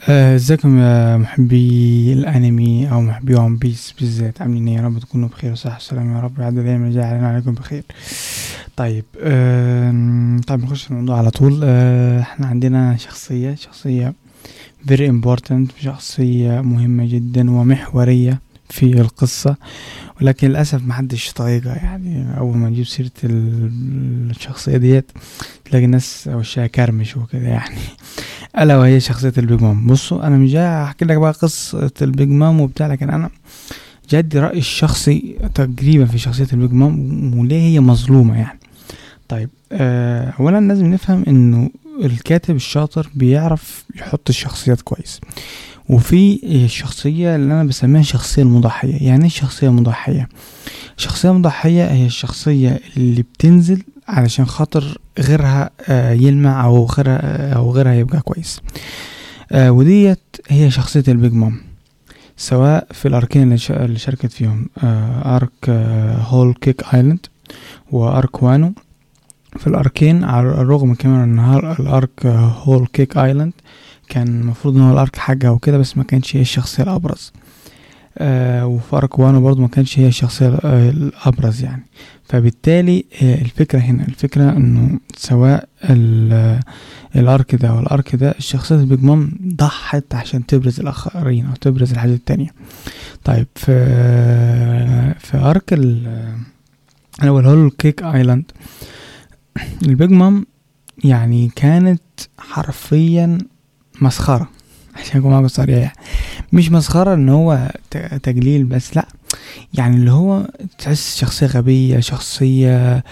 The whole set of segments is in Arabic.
آه، ازيكم يا محبي الأنمي أو محبي ون بيس بالذات. عاملين إيه؟ يا رب تكونوا بخير وصحة وسلام يا رب. يعد الأيام اللي علينا عليكم بخير. طيب آم، طيب نخش في الموضوع على طول. آه، إحنا عندنا شخصية شخصية very important شخصية مهمة جدا ومحورية في القصة. ولكن للأسف محدش طايقها يعني أول ما نجيب سيرة ال- الشخصية ديت تلاقي الناس وشها كرمش وكده يعني. ألا وهي شخصية البيج مام. بصوا أنا مش جاي أحكي لك بقى قصة البيج مام وبتاع لكن أنا جاي أدي رايي الشخصي تقريبا في شخصية البيج مام وليه هي مظلومة يعني. طيب آه، اولا لازم نفهم إنه الكاتب الشاطر بيعرف يحط الشخصيات كويس. وفي الشخصية اللي أنا بسميها الشخصية المضحية. يعني إيه الشخصية المضحية؟ الشخصية المضحية هي الشخصية اللي بتنزل علشان خاطر غيرها آه، يلمع أو غيرها أو غيرها يبقى كويس. آه، وديت هي شخصية البيج مام سواء في ال arcين اللي شا- اللي شاركت فيهم آه، آه، هول كيك آيلاند و arc وانو في ال arcين على الرغم كمان ال arc آه، هول كيك آيلاند كان المفروض إن هو ال arc حاجة وكده بس ما كانش هي الشخصية الأبرز. آه وفي arc وانو برضه ما كانش هي الشخصية آه، الأبرز يعني. فبالتالي آه، الفكرة هنا الفكرة إنه سواء ال- ال arc ده وال arc ده الشخصية البيج مام ضحت عشان تبرز الآخرين أو تبرز الحاجات التانية. طيب في في arc ال اللي هو الهول كيك ايلاند البيج مام يعني كانت حرفيا مسخرة. عشان اكون معاكم صريح. مش مسخرة إن هو تجليل بس لأ يعني اللي هو تحس شخصية غبية شخصية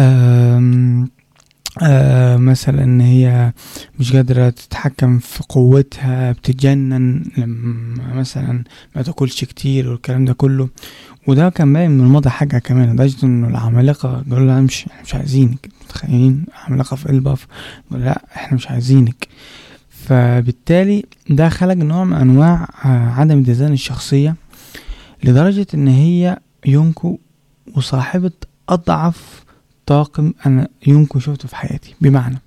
آم آه مثلا إن هي مش قادرة تتحكم في قوتها بتتجنن لما مثلا ما تاكلش كتير والكلام ده كله. وده كان باين من الماضي حاجة كمان لدرجة إنه العمالقة قالوا لها مش مش عايزينك متخيلين؟ عمالقة في إلباف قالوا لأ إحنا مش عايزينك. فبالتالي ده خلق نوع من أنواع آه، عدم اتزان الشخصية لدرجة إن هي يونكو وصاحبة أضعف طاقم أنا يمكن شفته في حياتي. بمعنى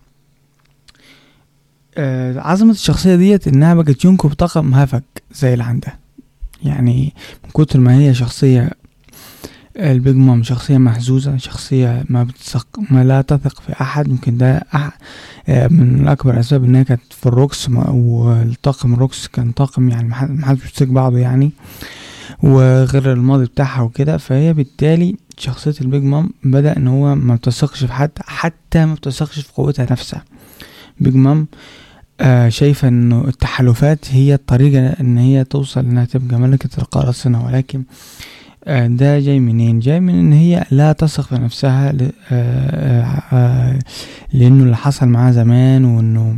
آه عظمة الشخصية ديت إنها بقت يونكو بطاقم هفك زي اللي عندها. يعني من كتر ما هي شخصية البيج مام شخصية مهزوزة شخصية ما بتثق ما لا تثق في أحد. يمكن ده أح... آه، من أكبر الأسباب إنها كانت في الروكس والطاقم الروكس كان طاقم يعني محد- محدش بيثق بعضه يعني وغير الماضي بتاعها وكده. فهي بالتالي شخصية البيج مام بدأ إن هو ما بتثقش في حد حتى ما بتثقش في قوتها نفسها. بيج مام آه شايفة انه التحالفات هي الطريقة إن هي توصل إنها تبقى ملكة القراصنة ولكن ده جاي منين؟ جاي من إن هي لا تثق في نفسها آه آه آه لأنه اللي حصل معاها زمان وإنه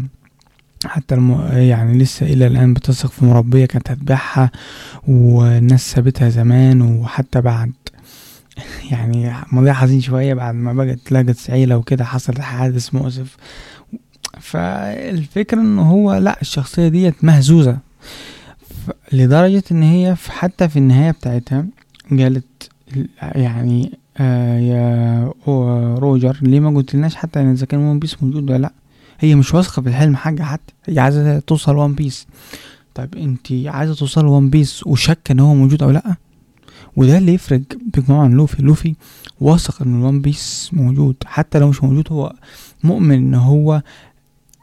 حتى الم... يعني لسه إلى الآن بتثق في مربية كانت هتبيعها والناس سابتها زمان وحتى بعد. يعني مواضيع حزين شوية بعد ما بقت لقت عيلة وكده حصل حادث مؤسف. فالفكرة إن هو لا الشخصية ديت مهزوزة. ف- لدرجة إن هي حتى في النهاية بتاعتها قالت يعني آه يا روجر ليه ما قلتلناش حتى إذا كان ون بيس موجود ولا لأ؟ هي مش واثقة في الحلم حاجة حتى هي عايزة توصل ون بيس طيب أنت عايزة توصل ون بيس وشك إن هو موجود أو لأ؟ وده اللي يفرق مام عن لوفي. لوفي واثق إن الوان بيس موجود حتى لو مش موجود هو مؤمن إن هو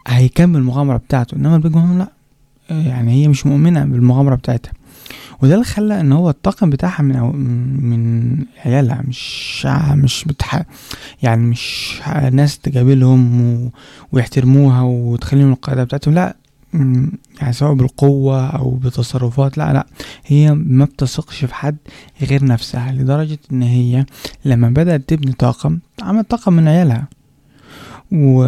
هيكمل المغامرة بتاعته. إنما البيج مام لأ. يعني هي مش مؤمنة بالمغامرة بتاعتها. وده اللي خلى إن هو الطاقم بتاعها من أو من عيالها مش مش بتح يعني مش ناس تقابلهم و... ويحترموها وتخليهم القاعدة بتاعتهم لا يعني سواء بالقوة أو بتصرفات لا لا هي ما بتثقش في حد غير نفسها لدرجة إن هي لما بدأت تبني طاقم عملت طاقم من عيالها. و...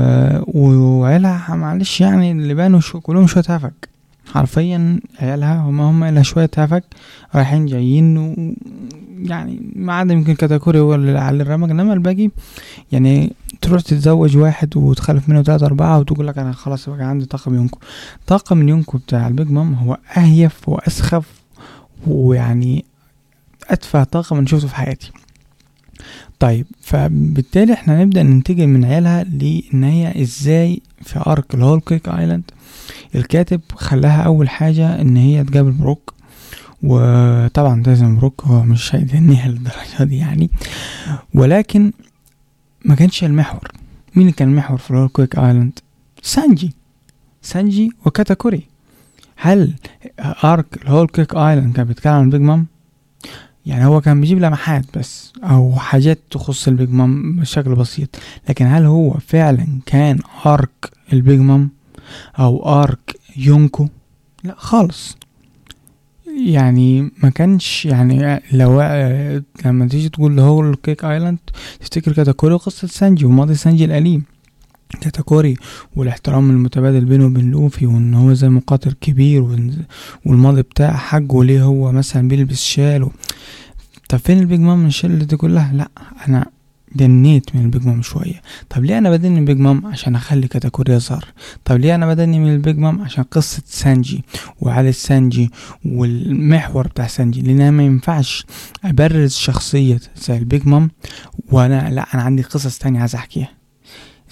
وعيالها معلش يعني اللي بانوا شو... كلهم شوية هفك حرفيا عيالها هما هما إلا شوية هفك رايحين جايين و... يعني ما عدا يمكن كاتاكوري هو اللي على الرمق إنما الباقي يعني تروح تتزوج واحد وتخلف منه تلاتة أربعة وتقول لك أنا خلاص بقى عندي طاقم يونكو طاقم اليونكو بتاع البيج مام هو أهيف وأسخف ويعني أتفه طاقم أنا شفته في حياتي. طيب فبالتالي إحنا نبدأ ننتقل من عيالها لأن هي إزاي في arc الهول كيك ايلاند الكاتب خلاها أول حاجة إن هي تقابل بروك وطبعا لازم بروك هو مش هيدنيها للدرجة دي يعني. ولكن ما كانش المحور. مين اللي كان المحور في ال Whole Cake Island سانجي. سانجي وكاتاكوري. هل arc ال Whole Cake Island كان بيتكلم عن البيج مام يعني هو كان بيجيب لمحات بس أو حاجات تخص البيج مام بشكل بسيط. لكن هل هو فعلا كان arc البيج مام أو arc Yonko؟ لا خالص. يعني ما كانش يعني لو لما تيجي تقول Whole Cake Island تفتكر كاتاكوري قصة سانجي وماضي سانجي الأليم. كاتاكوري والاحترام المتبادل بينه وبين لوفي وإن هو زي مقاتل كبير والماضي بتاع حقه ليه هو مثلا بيلبس شال. طب فين البيج مام من الشله دي كلها؟ لا أنا دنيت من البيج مام شوية. طب ليه أنا بدني من البيج مام؟ عشان أخلي كاتاكوري يظهر طب ليه أنا بدني من البيج مام؟ عشان قصة سانجي وعيلة سانجي والمحور بتاع سانجي. لأن أنا ما ينفعش أبرز شخصية زي البيج مام وأنا لا أنا عندي قصص تانية عايز أحكيها.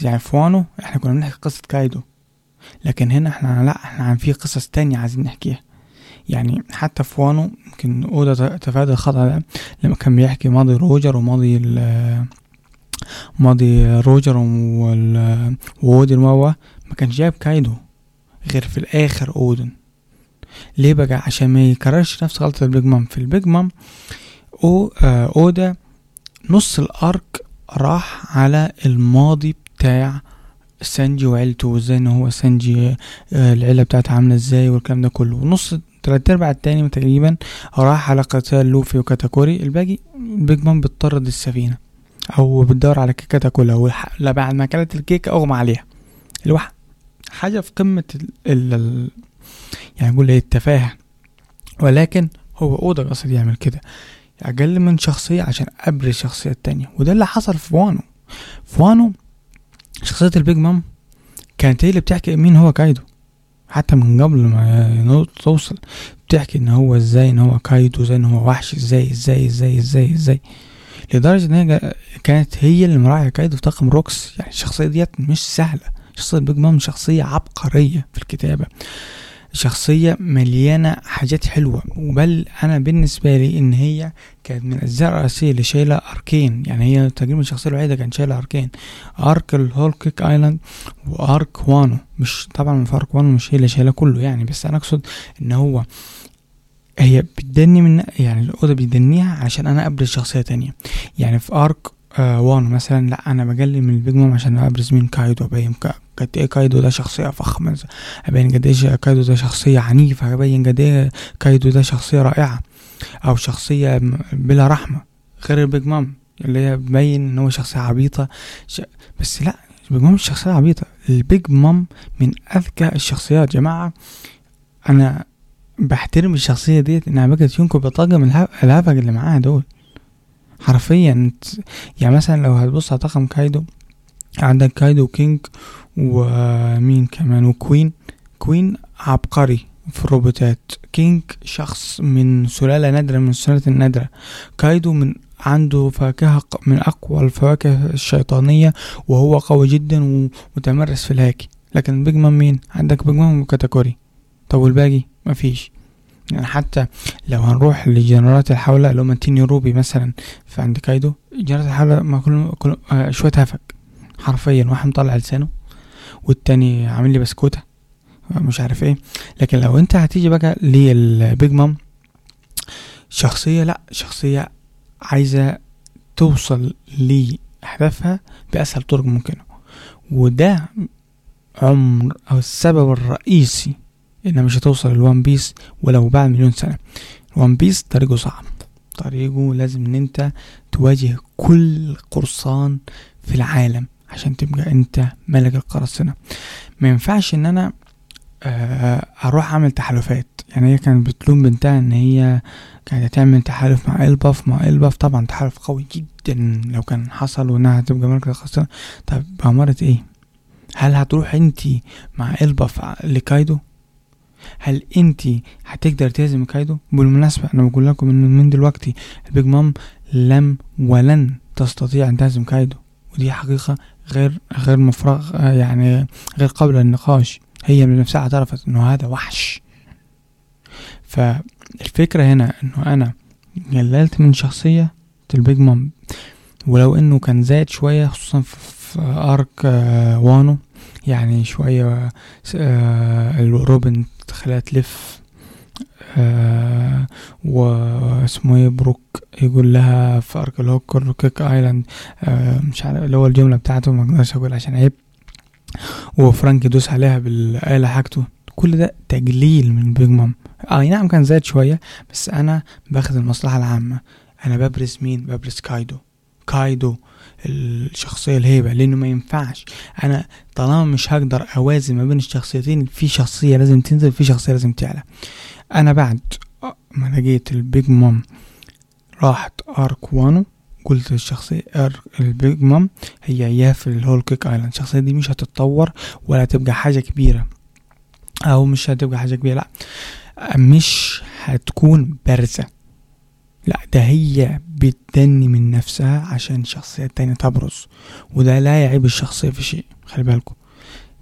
يعني في وانو إحنا كنا بنحكي قصة كايدو. لكن هنا إحنا لا إحنا عندنا في قصص تانية عايزين نحكيها. يعني حتى في وانو يمكن أودا تفادى الخطأ ده لما كان بيحكي ماضي روجر وماضي ماضي روجر وأودن ووا ما كانش جايب كايدو غير في الآخر أودن. ليه بقى؟ عشان ما يكررش نفس غلطة البيج مام. في البيج مام أو آه أودا نص ال arc راح على الماضي بتاع سانجي وعيلته وإزاي إن هو سانجي آه العيلة بتاعته عاملة إزاي والكلام ده كله. ونص تلات أرباع التاني تقريبا راح على قتال لوفي وكاتاكوري. الباقي البيج مام بتطرد السفينة. أو بتدور على كيكة تاكلها والح... لا بعد ما اكلت الكيكة أغمى عليها. الواحد حاجة في قمة ال... ال... يعني نقول إيه التفاهة. ولكن هو اودا قصد يعمل كده. أقل من شخصية عشان أبرز شخصية تانية وده اللي حصل في وانو في وانو شخصية البيج مام كانت هي اللي بتحكي مين هو كايدو. حتى من قبل ما توصل بتحكي إن هو إزاي إن هو كايدو إزاي إن هو وحش إزاي إزاي إزاي إزاي إزاي. لدرجة إن هي كانت هي اللي مراعية كايدو في طاقم روكس. يعني الشخصية ديت مش سهلة. شخصية بيج مام شخصية عبقرية في الكتابة. شخصية مليانة حاجات حلوة. وبل أنا بالنسبة لي إن هي كانت من الأجزاء الرئيسية اللي شايلة arc ين. يعني هي تقريبا الشخصية الوحيدة كانت شايلة arc ين. arc ال Whole Cake Island و arc وانو. مش طبعا في arc وانو مش هي اللي شايلة كله يعني. بس أنا أقصد إن هو هي بتدني من يعني أودا بيدنيها عشان أنا أبرز شخصية تانية. يعني في arc آه وانو مثلا لا أنا بقلل من البيج مام عشان أبرز مين؟ كايدو أبين. قد إيه كايدو ده شخصية فخمة؟ أبين قد إيه كايدو ده شخصية عنيفة؟ أبين قد إيه كايدو ده شخصية رائعة؟ أو شخصية بلا رحمة. غير البيج مام اللي هي بين إن هو شخصية عبيطة. ش... بس لا البيج مام مش شخصية عبيطة. البيج مام من أذكى الشخصيات. جماعة أنا بحترم الشخصية ديت إنها بقت Yonko بطاقم الهفج اللي معاها دول. حرفيا يعني مثلا لو هتبص على طاقم كايدو عندك كايدو كينج ومين كمان؟ وكوين. كوين عبقري في الروبوتات. كينج شخص من سلالة نادرة من السلالات النادرة. كايدو من عنده فاكهة من أقوى الفواكه الشيطانية وهو قوي جدا ومتمرس في الهاكي. لكن بيج مان مين؟ عندك بيج مان وكاتاكوري. طب والباقي؟ مفيش. يعني حتى لو هنروح لجنرالات الحولة اللي هما تيني روبي مثلا في عند كايدو جنرالات الحولة ما كل, كل آه شوية هفك حرفيا واحد مطلع لسانه والتاني عامل لي بسكوتة مش عارف إيه. لكن لو أنت هتيجي بقى للبيج مام شخصية لا شخصية عايزة توصل لأهدافها بأسهل طرق ممكنة. وده عمر أو السبب الرئيسي إنها مش هتوصل لل One Piece ولو بعد مليون سنة. ال One Piece طريقه صعب. طريقه لازم إن أنت تواجه كل قرصان في العالم عشان تبقى أنت ملك القراصنة. ما ينفعش إن أنا أروح أعمل تحالفات. يعني هي كانت بتلوم بنتها إن هي كانت هتعمل تحالف مع إلباف مع إلباف. طبعا تحالف قوي جدا لو كان حصل وإنها هتبقى ملك القراصنة. طب بأمارة إيه؟ هل هتروح أنت مع إلباف لكايدو؟ هل انت هتقدر تهزم كايدو؟ بالمناسبة أنا بقول لكم ان من دلوقتي البيج مام لم ولن تستطيع أن تهزم كايدو ودي حقيقة غير غير مفرغ يعني غير قابلة للنقاش. هي من نفسها اعترفت إنه هذا وحش. فالفكرة هنا إنه أنا قللت من شخصية البيج مام. ولو إنه كان زايد شوية خصوصا في arc آه، وانو يعني شوية آه، روبن تخليها تلف آه واسمه إيه بروك يقول لها في arc ال Whole Cake Island آه مش عارف اللي هو الجملة بتاعته ما أقدرش أقول عشان عيب. وفرانك يدوس عليها بالآلة حاجته. كل ده تقليل من بيج مام أي نعم كان زاد شوية بس أنا باخد المصلحة العامة. أنا ببرز مين؟ ببرز كايدو. كايدو الشخصية الهيبة لأنه ما ينفعش. أنا طالما مش هقدر أوازن ما بين الشخصيتين في شخصية لازم تنزل في شخصية لازم تعلى. أنا بعد ما لقيت البيج مام راحت arc وانو قلت للشخصية البيج مام هي إياها في الهول كيك آيلاند. الشخصية دي مش هتتطور ولا تبقى حاجة كبيرة. أو مش هتبقى حاجة كبيرة لأ. مش هتكون بارزة. لا ده هي بتدني من نفسها عشان الشخصية التانية تبرز وده لا يعيب الشخصية في شيء خلي بالكم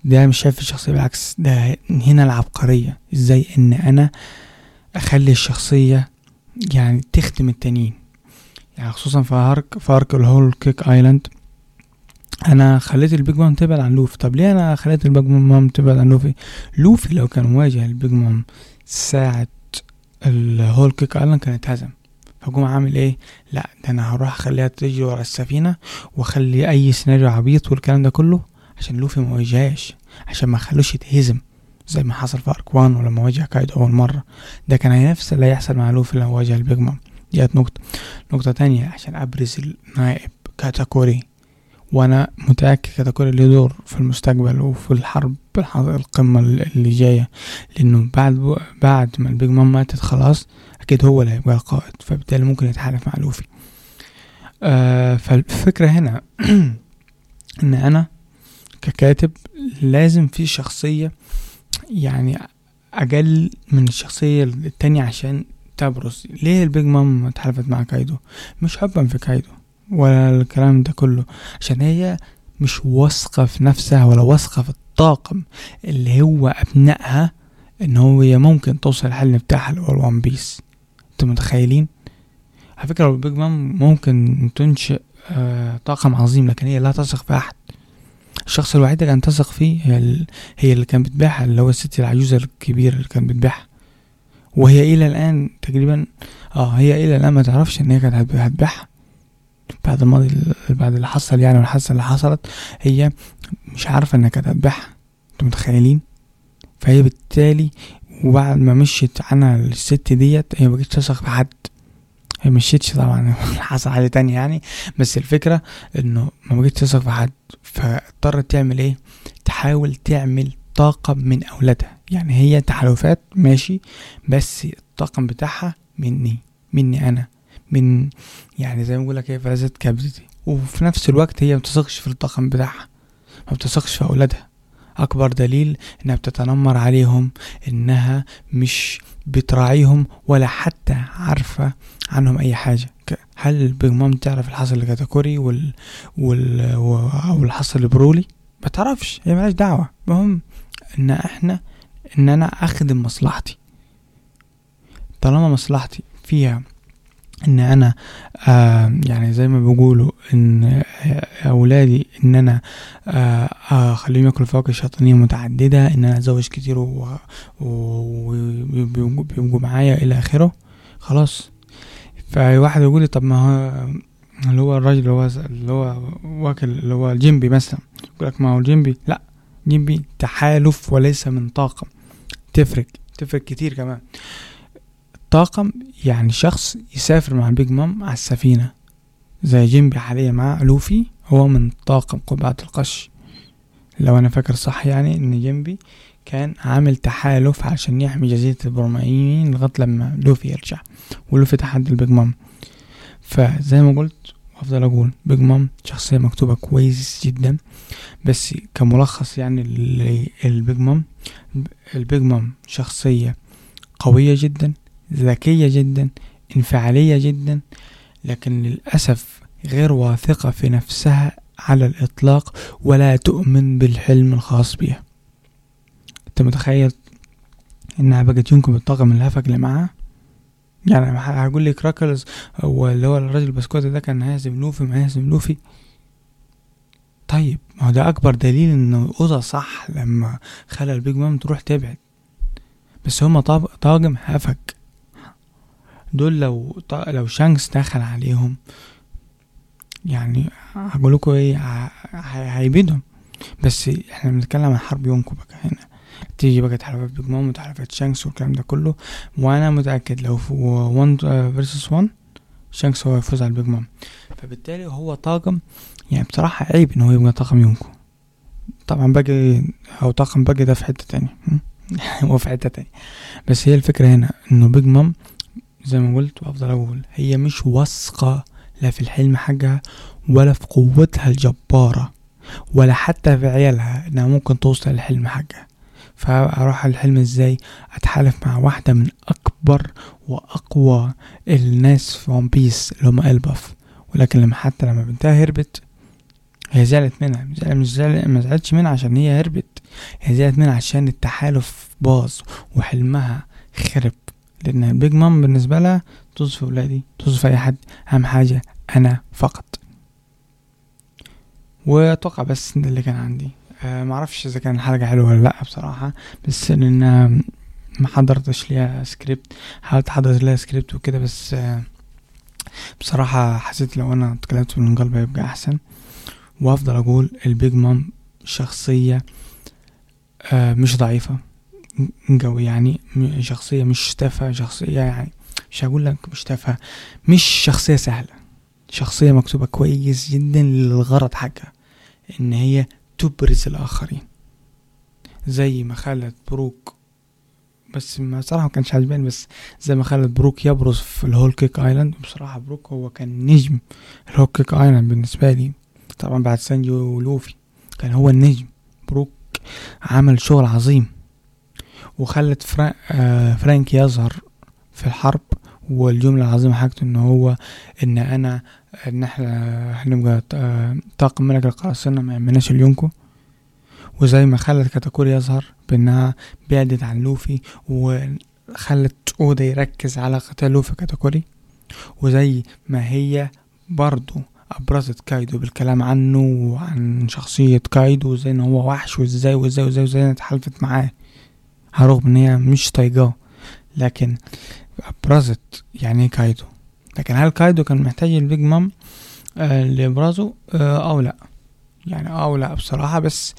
ده مش شايف الشخصية بالعكس ده هنا العبقرية. إزاي إن أنا أخلي الشخصية يعني تخدم التانيين؟ يعني خصوصا في arc في arc الهول كيك آيلاند. أنا خليت البيج مام تبعد عن لوفي. طب ليه أنا خليت البيج مام تبعد عن لوفي؟ لوفي لو كان مواجه البيج مام ساعة الهول كيك آيلاند كان اتهزم فقوم عامل إيه؟ لا ده أنا هروح أخليها تجري ورا السفينة وأخلي أي سيناريو عبيط والكلام ده كله عشان لوفي ما واجهاش عشان ما خلوش يتهزم زي ما حصل في arc وانو ولما واجه كايدو أول مرة. ده كان نفس اللي هيحصل مع لوفي لما واجه البيج مام. ديت نقطة نقطة تانية عشان أبرز النائب كاتاكوري. وأنا متأكد كاتاكوري له دور في المستقبل وفي الحرب القمة اللي جاية. لأنه بعد بعد ما البيج مام ماتت خلاص أكيد هو اللي هيبقى القائد فبالتالي ممكن يتحالف مع لوفي. آه فالفكرة هنا إن أنا ككاتب لازم في شخصية يعني أقل من الشخصية التانية عشان تبرز. ليه البيج مام اتحالفت مع كايدو؟ مش حبا في كايدو ولا الكلام ده كله عشان هي مش واثقة في نفسها ولا واثقة في الطاقم اللي هو أبنائها إن هو هي ممكن توصل الحلم بتاعها اللي هو الوان بيس أنتوا متخيلين؟ على فكرة البيج مام ممكن تنشئ آه طاقم عظيم لكن هي لا تثق في أحد. الشخص الوحيد اللي كانت تثق فيه هي, هي اللي كانت بتبيعها اللي هو الست العجوزة الكبيرة اللي كانت بتبيعها. وهي إلى الآن تقريبا آه هي إلى الآن ما تعرفش إن هي كانت هتبيعها. بعد الماضي بعد اللي حصل يعني والحادثة اللي حصلت هي مش عارفة إنها كانت هتبيعها. أنتوا متخيلين؟ فهي بالتالي وبعد ما مشيت عنها الست ديت هي مبقتش تثق في حد. هي مشيتش طبعا حصل حاجة تانية يعني. بس الفكرة إنه ما بقتش تثق في حد. فاضطرت تعمل إيه؟ تحاول تعمل طاقم من أولادها. يعني هي تحالفات ماشي بس الطاقم بتاعها مني مني أنا من يعني زي ما بقول لك هي فلذت كبدتي وفي نفس الوقت هي متثقش في الطاقم بتاعها ما بتثقش في أولادها. أكبر دليل إنها بتتنمر عليهم إنها مش بتراعيهم ولا حتى عارفة عنهم أي حاجة. هل البيج مام تعرف الحصل لكاتاكوري وال وال أو الحصل لبرولي ما تعرفش هي ملهاش دعوة. المهم إن إحنا إن أنا أخدم مصلحتي. طالما مصلحتي فيها إن أنا آه يعني زي ما بيقولوا إن أولادي إن أنا آه أخليهم ياكلوا فواكه شيطانيه متعددة إن أنا أتزوج كتير وبيبقوا معايا إلى آخره خلاص. فواحد يقول لي طب ما هو اللي هو الراجل اللي هو اللي هو واكل اللي هو الجيمبي مثلا يقول لك ما هو الجيمبي؟ لا جيمبي تحالف وليس من طاقم تفرق تفرق كتير كمان. طاقم يعني شخص يسافر مع البيج مام على السفينة. زي جيمبي حاليا مع لوفي هو من طاقم قبعة القش. لو أنا فاكر صح يعني إن جيمبي كان عامل تحالف عشان يحمي جزيرة البرمائيين لغاية لما لوفي يرجع ولوفي تحدى البيج مام فزي ما قلت وأفضل أقول بيج مام شخصية مكتوبة كويس جدا بس كملخص يعني البيج مام البيج مام شخصية قوية جدا ذكية جدا انفعالية جدا لكن للأسف غير واثقة في نفسها على الإطلاق ولا تؤمن بالحلم الخاص بها. أنت متخيل إنها بقت يونكو بالطاقم الهفك اللي معاها؟ يعني هقول لك كراكر هو اللي هو الراجل البسكوتي ده كان هيهزم لوفي ما هيهزم لوفي. طيب ما هو ده أكبر دليل إن أودا صح لما خلى البيج مام تروح تبعد. بس هما طاقم هفك. دول لو لو شانكس دخل عليهم يعني هقول لكم إيه هيبيدهم بس إحنا بنتكلم عن حرب يونكو بقى هنا. تيجي بقى تحالفات بيج مام وتحالفات شانكس والكلام ده كله. وأنا متأكد لو في 1 versus 1 شانكس هو يفوز على البيج مام فبالتالي هو طاقم يعني بصراحة عيب إن هو يبقى طاقم يونكو. طبعا باقي أو طاقم باقي ده في حتة تانية. هو في حتة تانية. بس هي الفكرة هنا إنه بيج مام زي ما قلت وأفضل أقول هي مش واثقة لا في الحلم حقها ولا في قوتها الجبارة ولا حتى في عيالها إنها ممكن توصل للحلم حقها. فأروح الحلم إزاي؟ أتحالف مع واحدة من أكبر وأقوى الناس في ون بيس اللي هم الباف ولكن لما حتى لما بنتها هربت هي زعلت منها. مش زعلت ما زعلتش منها عشان هي هربت. هي زعلت منها عشان التحالف باظ وحلمها خرب. لأن البيج مام بالنسبة لها في ولادي في أي حد. أهم حاجة أنا فقط. وأتوقع بس ده اللي كان عندي. أه معرفش إذا كان الحلقة حلوة ولا لأ بصراحة بس لأن ما حضرتش ليها سكريبت حاولت أحضر ليها سكريبت وكده بس أه بصراحة حسيت لو أنا اتكلمت من قلبي هيبقى أحسن. وأفضل أقول البيج مام شخصية أه مش ضعيفة. قوي يعني شخصية مش تافهة شخصية يعني مش هقول لك مش تافهة مش شخصية سهلة شخصية مكتوبة كويس جدا للغرض حقها إن هي تبرز الآخرين. زي ما خلت بروك بس ما صراحة ما كانش عجباني بس زي ما خلت بروك يبرز في الهول كيك آيلاند بصراحة بروك هو كان نجم الهول كيك آيلاند بالنسبة لي. طبعا بعد سانجي ولوفي كان هو النجم بروك عمل شغل عظيم. وخلت فرانك, آه فرانك يظهر في الحرب والجملة العظيمة حاجته إن هو إن أنا إن إحنا هنبقى طاقم ملك القراصنة ما يعملناش اليونكو وزي ما خلت كاتاكوري يظهر بإنها بعدت عن لوفي وخلت أودا يركز على قتال لوفي كاتاكوري وزي ما هي برضو أبرزت كايدو بالكلام عنه وعن شخصية كايدو وازاي إن هو وحش وإزاي وإزاي وإزاي وإزاي اتحالفت معاه. رغم ان هي مش طايقاه. لكن أبرزت يعني كايدو. لكن هل كايدو كان محتاج ال Big Mom آه لابرازه آه أو لا. يعني أو لا بصراحة بس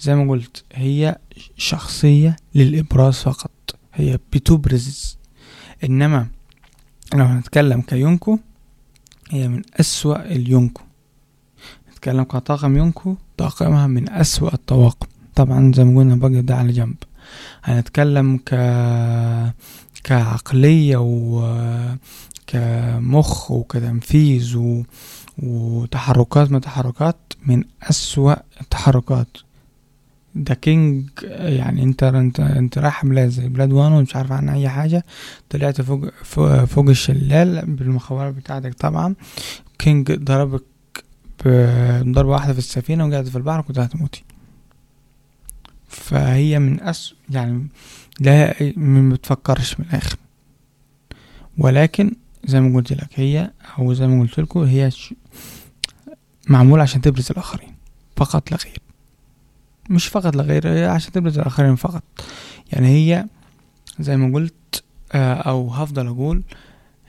زي ما قلت هي شخصية للإبراز فقط. هي بتبرز إنما لو هنتكلم كيونكو هي من أسوأ اليونكو. نتكلم كطاقم يونكو طاقمها من أسوأ الطواقم. طبعا زي ما قلنا بقى ده على جنب. هنتكلم ك كعقلية و كمخ وكتنفيذ و... وتحركات تحركات من أسوأ التحركات. ده كينج يعني انت انت انت رايح بلاد زي بلاد وانو ومش عارف عنها أي حاجة. طلعت فوق فوق الشلال بالمخابرات بتاعتك. طبعا كينج ضربك بضربة واحدة في السفينة وقعدت في البحر كنت هتموتي. فهي من أس يعني لا ما بتفكرش من الآخر. ولكن زي ما قلت لك هي أو زي ما قلت لكم هي معمولة عشان تبرز الآخرين فقط لا غير. مش فقط لغير هي عشان تبرز الآخرين فقط. يعني هي زي ما قلت أو هفضل أقول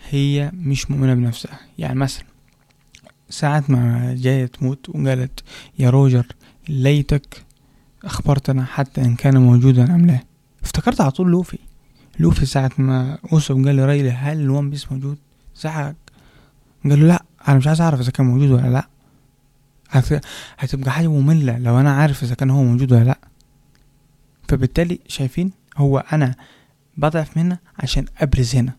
هي مش مؤمنة بنفسها. يعني مثلا ساعة ما جاية تموت وقالت يا روجر ليتك أخبرتنا حتى إن كان موجودا أم لا. افتكرت على طول لوفي. لوفي ساعة ما أوسوب قال لريلي هل ال One Piece موجود؟ زعق قال له لا أنا مش عايز أعرف إذا كان موجود ولا لأ. هتبقى حاجة مملة لو أنا عارف إذا كان هو موجود ولا لأ. فبالتالي شايفين هو أنا بضعف هنا عشان أبرز هنا.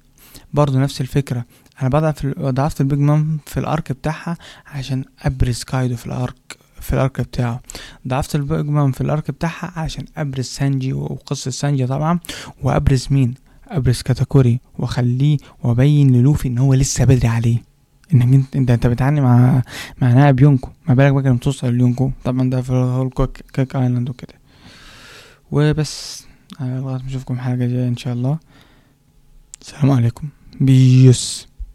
برضو نفس الفكرة. أنا بضعف ضعفت ال Big Mom في ال arc بتاعها عشان أبرز كايدو في ال arc. في ال arc بتاعه. ضعفت ال Big Mom في ال arc بتاعها عشان أبرز سانجي وقصة سانجي طبعا وأبرز مين؟ أبرز كاتاكوري وأخليه وأبين للوفي إن هو لسه بدري عليه. انك انت انت, إنت بتعاني مع مع نائب يونكو. ما بالك بقى لما توصل ليونكو طبعا ده في ال Whole Cake Island وكده. وبس. لغاية ما نشوفكم حلقة جاية إن شاء الله. السلام عليكم. بيس.